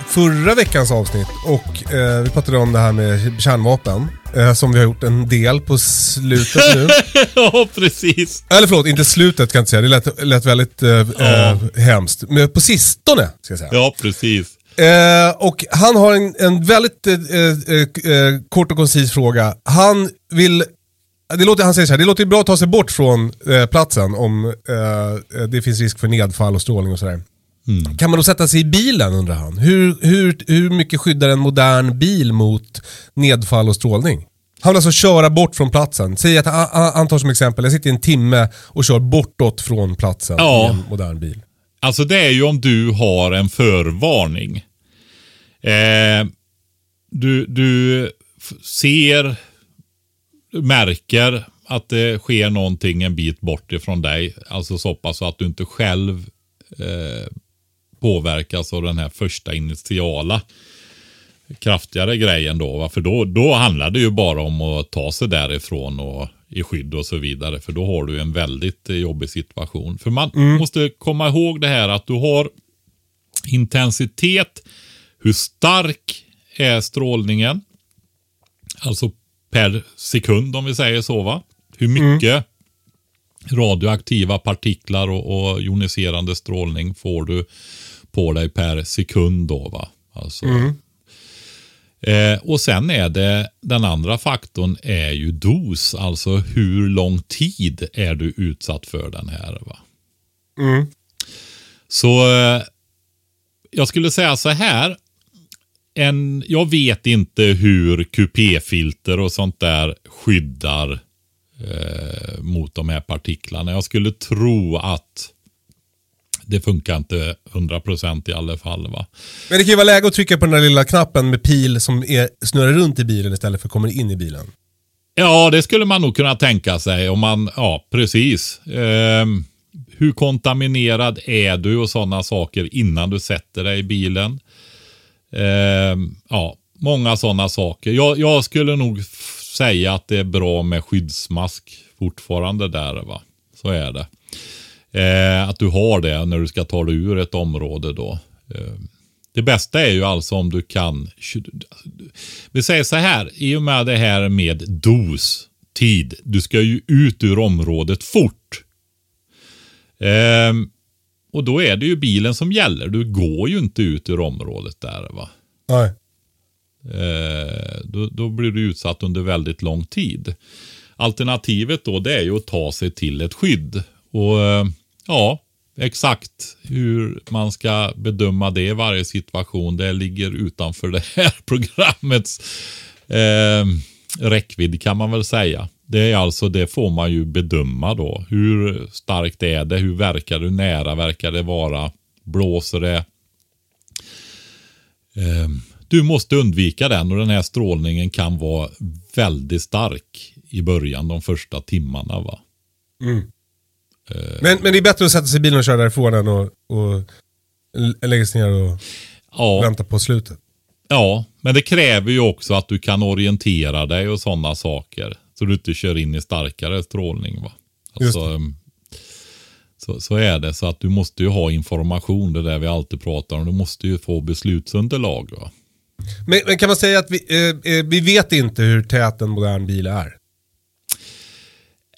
förra veckans avsnitt och eh, vi pratade om det här med kärnvapen. Eh, som vi har gjort en del på slutet nu. [LAUGHS] ja, precis. Eller förlåt, inte slutet kan jag inte säga. Det lät, lät väldigt eh, eh, hemskt. Men på sistone, ska jag säga. Ja, precis. Eh, och han har en, en väldigt eh, eh, eh, kort och koncis fråga. Han vill, det låter, han säger så här, det låter bra att ta sig bort från eh, platsen om eh, det finns risk för nedfall och strålning och sådär. Kan man då sätta sig i bilen undrar han? Hur, hur, hur mycket skyddar en modern bil mot nedfall och strålning? Han vill alltså köra bort från platsen. Säg att han- tar som exempel, jag sitter i en timme och kör bortåt från platsen Ja. i en modern bil. Alltså det är ju om du har en förvarning. Eh, du, du ser, märker att det sker någonting en bit bort ifrån dig. Alltså så pass att du inte själv eh, påverkas av den här första initiala kraftigare grejen då. Va? För då, då handlar det ju bara om att ta sig därifrån och i skydd och så vidare. För då har du en väldigt jobbig situation. För man måste komma ihåg det här att du har intensitet, hur stark är strålningen? Alltså per sekund om vi säger så va? Hur mycket radioaktiva partiklar och, och joniserande strålning får du på dig per sekund då va? Alltså, Eh, och sen är det den andra faktorn är ju dos, alltså hur lång tid är du utsatt för den här. va? Så eh, jag skulle säga så här. En, jag vet inte hur kupéfilter och sånt där skyddar eh, mot de här partiklarna. Jag skulle tro att det funkar inte 100% i alla fall. va. Men det kan ju vara läge att trycka på den där lilla knappen med pil som är, snurrar runt i bilen istället för komma in i bilen. Ja, det skulle man nog kunna tänka sig. Om man, ja, precis. Ehm, hur kontaminerad är du och sådana saker innan du sätter dig i bilen? Ehm, ja, många sådana saker. Jag, jag skulle nog säga att det är bra med skyddsmask fortfarande där. va. Så är det. Eh, att du har det när du ska ta dig ur ett område då. Eh, det bästa är ju alltså om du kan. Vi säger så här, i och med det här med dos, tid. Du ska ju ut ur området fort. Ehm, och då är det ju bilen som gäller. Du går ju inte ut ur området där va. Nej. Eh, då, då blir du utsatt under väldigt lång tid. Alternativet då det är ju att ta sig till ett skydd. Och eh, ja, exakt hur man ska bedöma det i varje situation. Det ligger utanför det här [LAUGHS] programmets eh, räckvidd kan man väl säga. Det är alltså, det får man ju bedöma då. Hur starkt är det? Hur verkar det? Hur nära verkar det vara? Blåser det? Eh, du måste undvika den och den här strålningen kan vara väldigt stark i början, de första timmarna. va. Mm. Men, men det är bättre att sätta sig i bilen och köra därifrån än att och lägga sig ner och Ja. vänta på slutet. Ja, men det kräver ju också att du kan orientera dig och sådana saker. Så du inte kör in i starkare strålning. Va? Alltså, um, så, så är det. Så att du måste ju ha information, det där vi alltid pratar om. Du måste ju få beslutsunderlag. Va? Men, men kan man säga att vi, eh, eh, vi vet inte hur tät en modern bil är?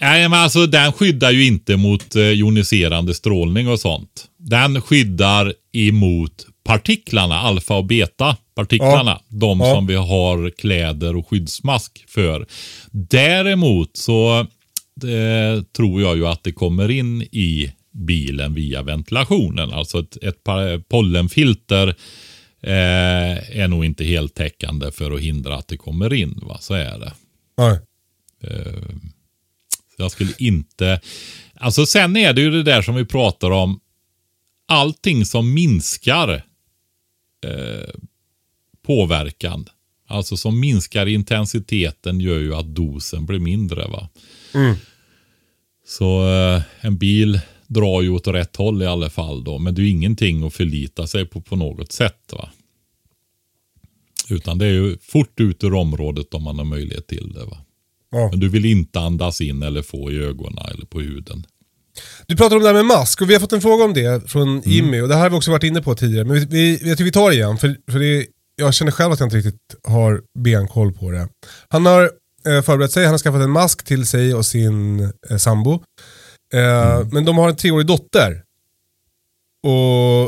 Nej, men alltså den skyddar ju inte mot eh, joniserande strålning och sånt. Den skyddar emot partiklarna, alfa och beta partiklarna. De Ja. som vi har kläder och skyddsmask för. Däremot så eh, tror jag ju att det kommer in i bilen via ventilationen. Alltså ett, ett par- pollenfilter eh, är nog inte helt täckande för att hindra att det kommer in. Va? Så är det. Nej. Så Jag skulle inte... Alltså sen är det ju det där som vi pratar om. allting som minskar eh, påverkan, alltså som minskar intensiteten gör ju att dosen blir mindre. va. Mm. Så eh, en bil drar ju åt rätt håll i alla fall då. Men det är ju ingenting att förlita sig på på något sätt. va. Utan det är ju fort ut ur området om man har möjlighet till det. va. Ja. Men du vill inte andas in eller få i ögonen eller på huden. Du pratar om det här med mask och vi har fått en fråga om det från Jimmy och det här har vi också varit inne på tidigare. Men vi, vi, jag tycker vi tar det igen för, för det, jag känner själv att jag inte riktigt har benkoll på det. Han har eh, förberett sig, han har skaffat en mask till sig och sin eh, sambo. Eh, Men de har en treårig dotter. Och,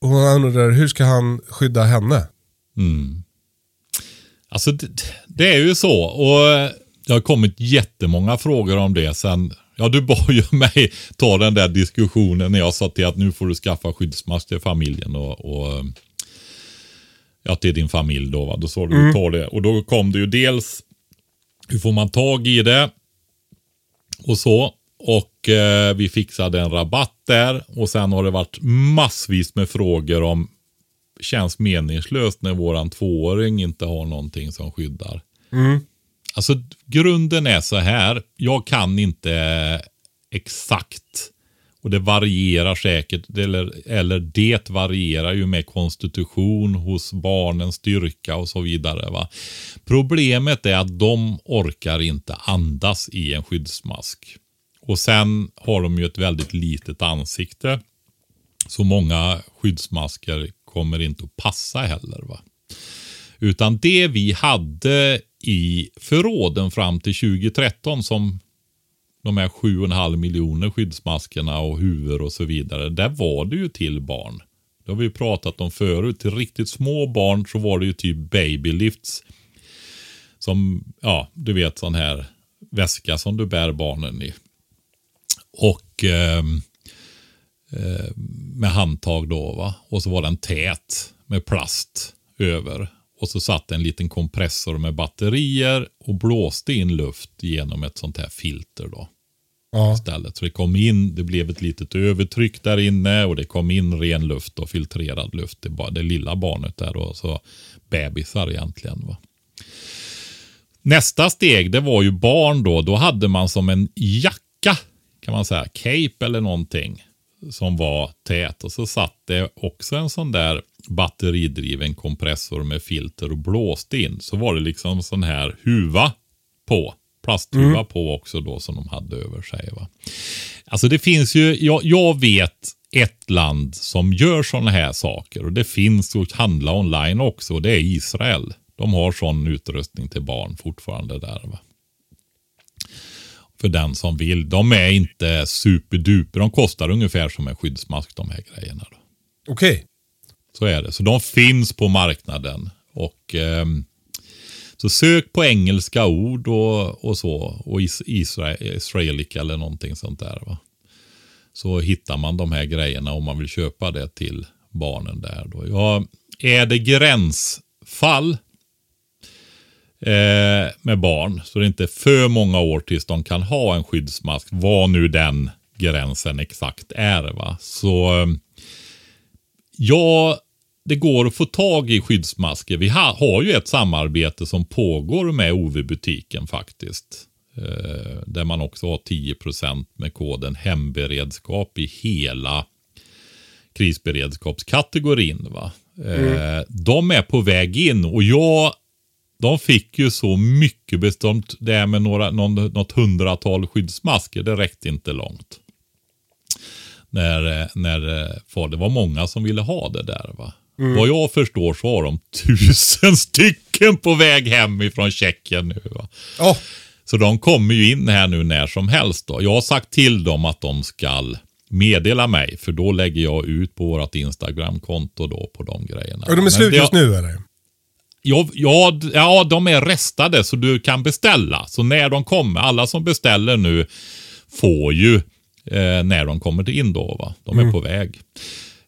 och han undrar hur ska han skydda henne? Mm. Alltså det, det är ju så. Och det har kommit jättemånga frågor om det sen. Ja, du bad ju [LAUGHS] mig ta den där diskussionen när jag sa till att nu får du skaffa skyddsmask till familjen och, och ja, till din familj då. Va? Då sa du Mm. ta det. Och då kom det ju dels hur får man tag i det och så. Och eh, vi fixade en rabatt där och sen har det varit massvis med frågor om känns meningslöst när våran tvååring inte har någonting som skyddar. Mm. Alltså grunden är så här. Jag kan inte exakt och det varierar säkert eller, eller det varierar ju med konstitution hos barnens styrka och så vidare. Va? Problemet är att de orkar inte andas i en skyddsmask. Och sen har de ju ett väldigt litet ansikte. Så många skyddsmasker kommer inte att passa heller. va. Utan det vi hade i förråden fram till 2013 som de här 7,5 miljoner skyddsmaskerna och huvor och så vidare. Där var det ju till barn. Det har vi pratat om förut. Till riktigt små barn så var det ju typ babylifts. Som, ja, du vet sån här väska som du bär barnen i. Och ehm, eh, med handtag då va. Och så var den tät med plast över. Och så satt en liten kompressor med batterier och blåste in luft genom ett sånt här filter då. Ja. Istället. Så det kom in, det blev ett litet övertryck där inne och det kom in ren luft och filtrerad luft till ba- det lilla barnet där och så bebisar egentligen. Va? Nästa steg det var ju barn då. Då hade man som en jacka kan man säga, cape eller någonting som var tät och så satt det också en sån där batteridriven kompressor med filter och blåste in. Så var det liksom sån här huva på. Plasthuva Mm. på också då som de hade över sig. Va? Alltså det finns ju, jag, jag vet ett land som gör sådana här saker och det finns att handla online också och det är Israel. De har sån utrustning till barn fortfarande där. Va? För den som vill. De är inte superduper. De kostar ungefär som en skyddsmask de här grejerna. Okej. Så är det. Så de finns på marknaden. Och ehm, Så sök på engelska ord och, och så. Och is, Isra, Israelic eller någonting sånt där. Va? Så hittar man de här grejerna om man vill köpa det till barnen där. Då. Ja, är det gränsfall eh, med barn så det är inte för många år tills de kan ha en skyddsmask. Vad nu den gränsen exakt är. Va? Så eh, ja, det går att få tag i skyddsmasker. Vi ha, har ju ett samarbete som pågår med OV-butiken faktiskt. Eh, där man också har 10% med koden hemberedskap i hela krisberedskapskategorin. Va? Eh, De är på väg in och jag de fick ju så mycket bestånd. Det är med några, någon, något hundratal skyddsmasker. Det räckte inte långt. När, eh, när, eh, för det var många som ville ha det där. va. Mm. Vad jag förstår så har de tusen [LAUGHS] stycken på väg hem ifrån Tjeckien nu. Va? Ja. Så de kommer ju in här nu när som helst. Då. Jag har sagt till dem att de ska meddela mig. För då lägger jag ut på vårt Instagram-konto då på de grejerna. Och de är slut just nu eller? Ja, ja, ja, de är restade så du kan beställa. Så när de kommer, alla som beställer nu får ju eh, när de kommer in då. Va? De är Mm. på väg.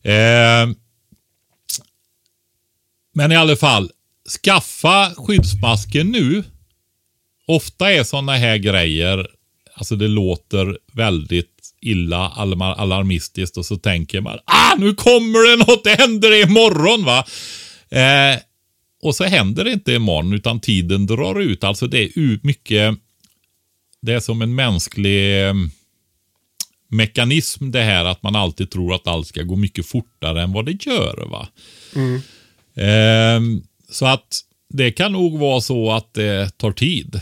Eh, men i alla fall, skaffa skyddsmasker nu. Ofta är sådana här grejer, alltså det låter väldigt illa alarm- alarmistiskt och så tänker man ah nu kommer det något, det händer imorgon va. Eh, och så händer det inte imorgon utan tiden drar ut. Alltså det är mycket, det är som en mänsklig eh, mekanism det här att man alltid tror att allt ska gå mycket fortare än vad det gör. va. Ehm, så att det kan nog vara så att det tar tid.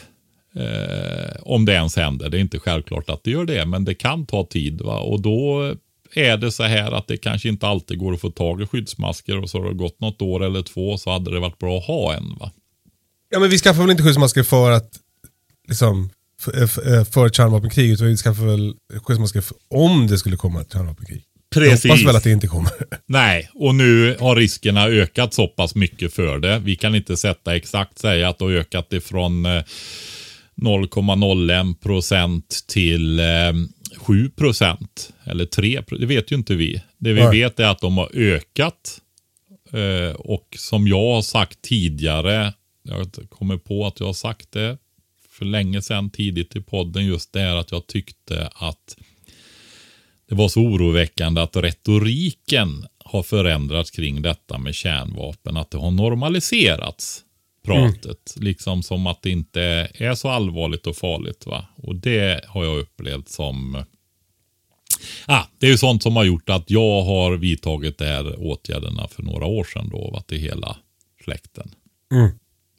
Eh, om det ens händer. Det är inte självklart att det gör det, men det kan ta tid. Va? Och då är det så här att det kanske inte alltid går att få tag i skyddsmasker och så har det gått något år eller två så hade det varit bra att ha en. Va? Ja men vi skaffar väl inte skyddsmasker för att liksom för, för, för ett kärnvapenkrig utan vi skaffar väl skyddsmasker för, om det skulle komma ett kärnvapenkrig. Precis. Jag hoppas väl att det inte kommer. [LAUGHS] Nej, och nu har riskerna ökat så pass mycket för det. Vi kan inte sätta exakt säga att det har ökat ifrån eh, 0,01 procent till eh, 7 procent. Eller 3% Det vet ju inte vi. Det vi Nej. vet är att de har ökat. Eh, och som jag har sagt tidigare, jag kommer på att jag har sagt det för länge sedan tidigt i podden, just det här att jag tyckte att det var så oroväckande att retoriken har förändrats kring detta med kärnvapen. Att det har normaliserats, pratet. Liksom som att det inte är så allvarligt och farligt. va. Och det har jag upplevt som... Ah, det är ju sånt som har gjort att jag har vidtagit de här åtgärderna för några år sedan då, va, till hela släkten. Mm.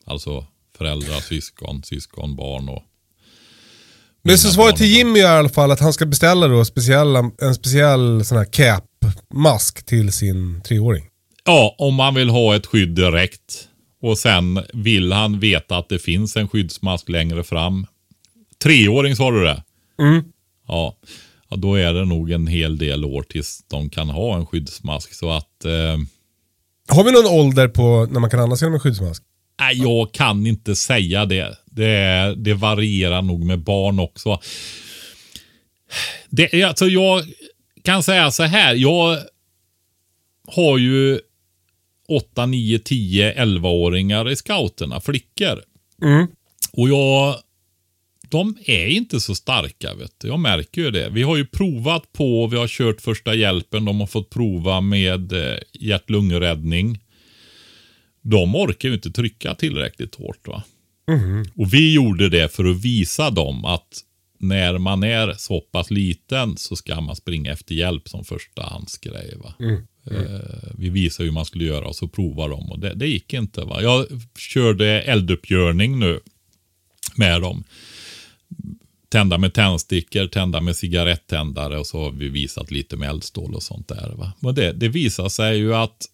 Alltså föräldrar, syskon, syskonbarn och Men så svaret barn till Jimmy är i alla fall att han ska beställa då speciella, en speciell sån här cap-mask till sin treåring. Ja, om man vill ha ett skydd direkt. Och sen vill han veta att det finns en skyddsmask längre fram. Treåring sa du det? Mm. Ja. Ja, då är det nog en hel del år tills de kan ha en skyddsmask. Så att eh, Har vi någon ålder på när man kan andas genom en skyddsmask? nej, jag kan inte säga det. Det, det varierar nog med barn också. Det, alltså jag kan säga så här. Jag har ju 8, 9, 10, 11-åringar i scouterna, flickor. Mm. Och jag, de är inte så starka vet du. Jag märker ju det. Vi har ju provat på, vi har kört första hjälpen, de har fått prova med eh, hjärt-lungräddning. De orkar ju inte trycka tillräckligt hårt va. Och vi gjorde det för att visa dem att när man är så pass liten så ska man springa efter hjälp som första handsgrej. Va? Eh, vi visade hur man skulle göra och så provade de och det, det gick inte. Va? Jag körde elduppgörning nu med dem. Tända med tändstickor, tända med cigarettändare och så har vi visat lite med eldstål och sånt där. Va? Men det, det visar sig ju att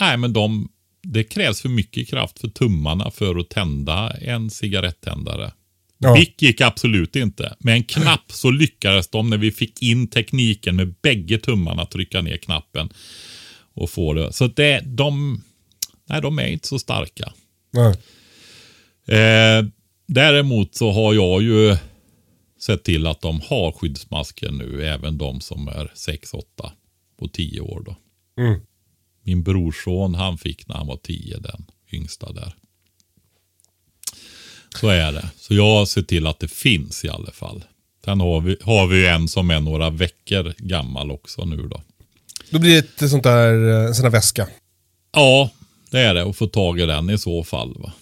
nej, men de, det krävs för mycket kraft för tummarna för att tända en cigarettändare. Ja. Bick gick absolut inte. Med en knapp så lyckades de när vi fick in tekniken med bägge tummarna trycka ner knappen. Och få det. Så det, de, nej, de är inte så starka. Nej. Eh, däremot så har jag ju sett till att de har skyddsmasker nu, även de som är 6, 8 och 10 år. Då. Mm. Min brorson han fick när han var 10, den yngsta där. Så är det. Så jag ser till att det finns i alla fall. Sen har vi, har vi en som är några veckor gammal också nu då. Då blir det ett sånt där, eh, en sån där väska. Ja, det är det. Och få tag i den i så fall. Va?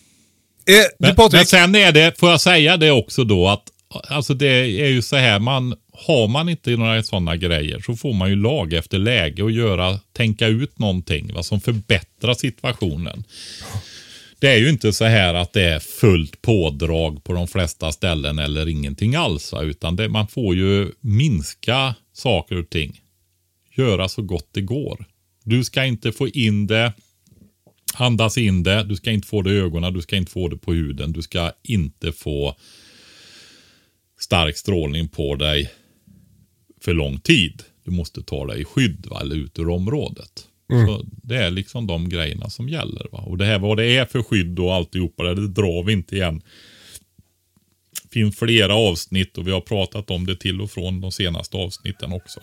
Eh, Men, men sen är det, får jag säga det också då, att alltså det är ju så här, man, har man inte några sådana grejer så får man ju lag efter läge och göra, tänka ut någonting va, som förbättrar situationen. Det är ju inte så här att det är fullt pådrag på de flesta ställen eller ingenting alls. va, Utan det, man får ju minska saker och ting. Göra så gott det går. Du ska inte få in det Andas in det, du ska inte få det i ögonen, du ska inte få det på huden, du ska inte få stark strålning på dig för lång tid. Du måste ta dig i skydd va, eller ut ur området. Så Det är liksom de grejerna som gäller. Va? Och det här vad det är för skydd och alltihopa, det, det drar vi inte igen. Det finns flera avsnitt och vi har pratat om det till och från de senaste avsnitten också.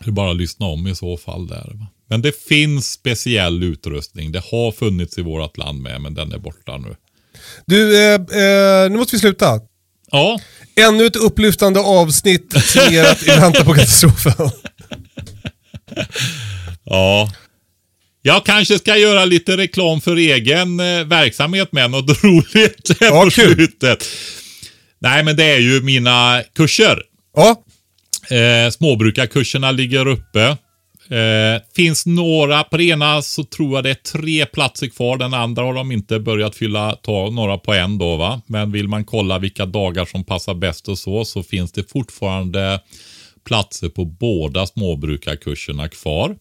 Det är bara att lyssna om i så fall där. Va? Men det finns speciell utrustning. Det har funnits i vårt land med, men den är borta nu. du, eh, eh, nu måste vi sluta. Ja. Ännu ett upplyftande avsnitt signerat i väntan på katastrofen. [LAUGHS] Ja. Jag kanske ska göra lite reklam för egen eh, verksamhet med något [LAUGHS] roligt här Ja, på kul. slutet. Nej, men det är ju mina kurser. Ja, Eh, småbrukarkurserna ligger uppe. Eh, finns några, på det ena så tror jag det är tre platser kvar. Den andra har de inte börjat fylla, ta några på en då va. Men vill man kolla vilka dagar som passar bäst och så, så finns det fortfarande platser på båda småbrukarkurserna kvar.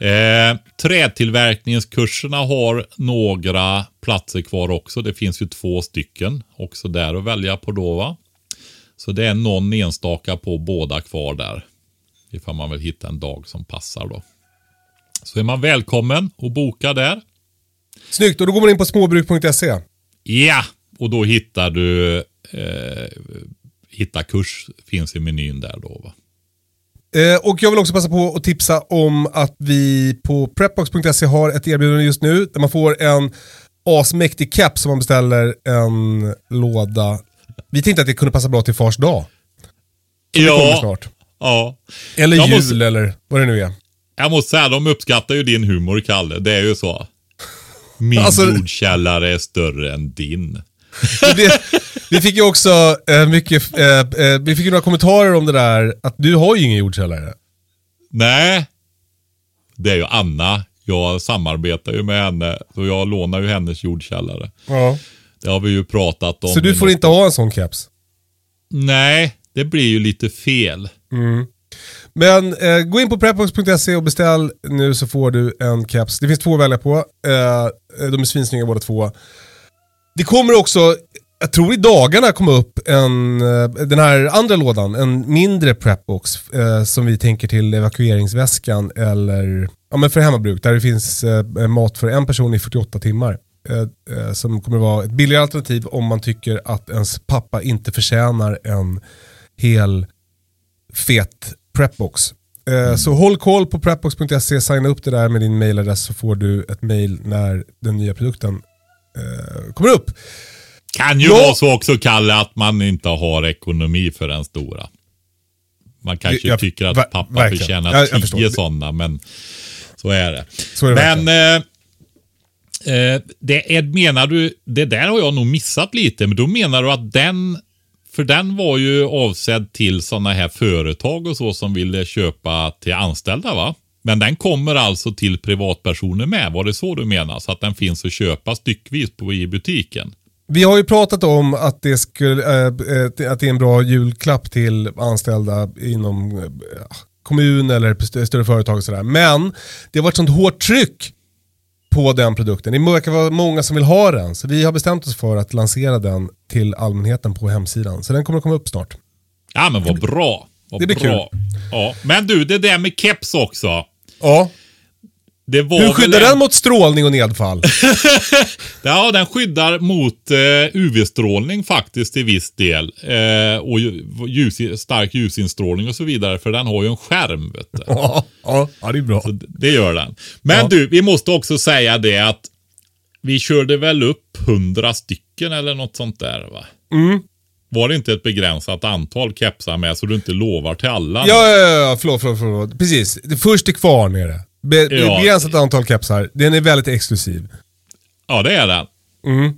Eh, trätillverkningskurserna har några platser kvar också. Det finns ju två stycken också där att välja på då va. Så det är någon enstaka på båda kvar där. Ifall man vill hitta en dag som passar då. Så är man välkommen att boka där. snyggt. Och då går man in på småbruk.se. Ja, och då hittar du eh, Hitta kurs finns i menyn där då va. Eh, och jag vill också passa på att tipsa om att vi på prepbox.se har ett erbjudande just nu där man får en asmäktig cap som man beställer en låda. Vi tänkte att det kunde passa bra till fars dag. Kommer snart. Ja. Eller Jag jul måste- eller vad det nu är. Jag måste säga, de uppskattar ju din humor Kalle. Det är ju så. Min Alltså- jordkällare är större än din. det, vi fick ju också eh, mycket, eh, eh, vi fick ju några kommentarer om det där att du har ju ingen jordkällare. Nej, det är ju Anna. Jag samarbetar ju med henne, så jag lånar ju hennes jordkällare. Ja. Det har vi ju pratat om. Så du får inte ha en sån keps. Nej, det blir ju lite fel. Mm. Men eh, gå in på prepbox.se och beställ nu så får du en keps. Det finns två att välja på. Eh, de är svinsnygga båda två. Det kommer också, jag tror i dagarna komma upp en, eh, den här andra lådan, en mindre prepbox eh, som vi tänker till evakueringsväskan eller ja, men för hemmabruk där det finns eh, mat för en person i 48 timmar. Eh, eh, som kommer vara ett billigare alternativ om man tycker att ens pappa inte förtjänar en hel fet prepbox. Eh, Så håll koll på prepbox.se, signa upp det där med din mailadress så får du ett mail när den nya produkten eh, kommer upp. Kan ju Ja. vara så också Kalle att man inte har ekonomi för den stora. Man kanske Jag- tycker att pappa verkligen. förtjänar Jag- jag tio sådana, men så är det. Så är det men eh, eh, det är, menar du, det där har jag nog missat lite, men då menar du att den, för den var ju avsedd till sådana här företag och så som ville köpa till anställda va? Men den kommer alltså till privatpersoner med, var det så du menar? Så att den finns att köpa styckvis på, i butiken? Vi har ju pratat om att det, skulle, äh, att det är en bra julklapp till anställda inom äh, kommun eller st- större företag och sådär. Men det har varit sånt hårt tryck på den produkten. Det verkar vara många som vill ha den. Så vi har bestämt oss för att lansera den till allmänheten på hemsidan. Så den kommer att komma upp snart. Ja men vad bra. Vad det blir bra. Ja. Men du, det där med keps också. Ja. Hur skyddar en- den mot strålning och nedfall? [LAUGHS] Ja, den skyddar mot eh, UV-strålning faktiskt till viss del. Eh, och ju- ljus, stark ljusinstrålning och så vidare. För den har ju en skärm. [LAUGHS] Ja, ja, det är bra. Så det- gör den. Men Ja. du, vi måste också säga det att vi körde väl upp hundra stycken eller något sånt där va? Mm. Var det inte ett begränsat antal kepsar med så du inte lovar till alla? Ja, ja, ja, förlåt, förlåt, förlåt. Precis. Först till kvarn är det. Be, Ja. Begränsat antal kepsar. Den är väldigt exklusiv. Ja, det är den. Mm.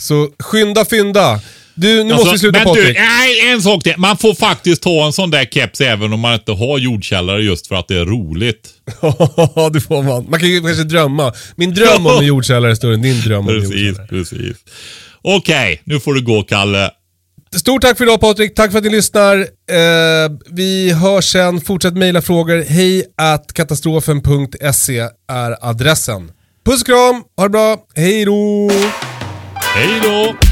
Så skynda fynda. Du, nu Alltså, måste vi sluta men Patrik. du, nej, en sak till. Man får faktiskt ha en sån där keps även om man inte har jordkällare just för att det är roligt. Ja, [LAUGHS] det får man. Man kan ju kanske drömma. Min dröm om en jordkällare är större än din dröm om en Precis, jordkällare. precis. Okej, nu får du gå Kalle. Stort tack för idag Patrik. Tack för att ni lyssnar. Eh, vi hörs sen. Fortsätt mejla frågor. Hej att katastrofen.se är adressen. Puss och kram. Ha det bra. Hej då. Hej då!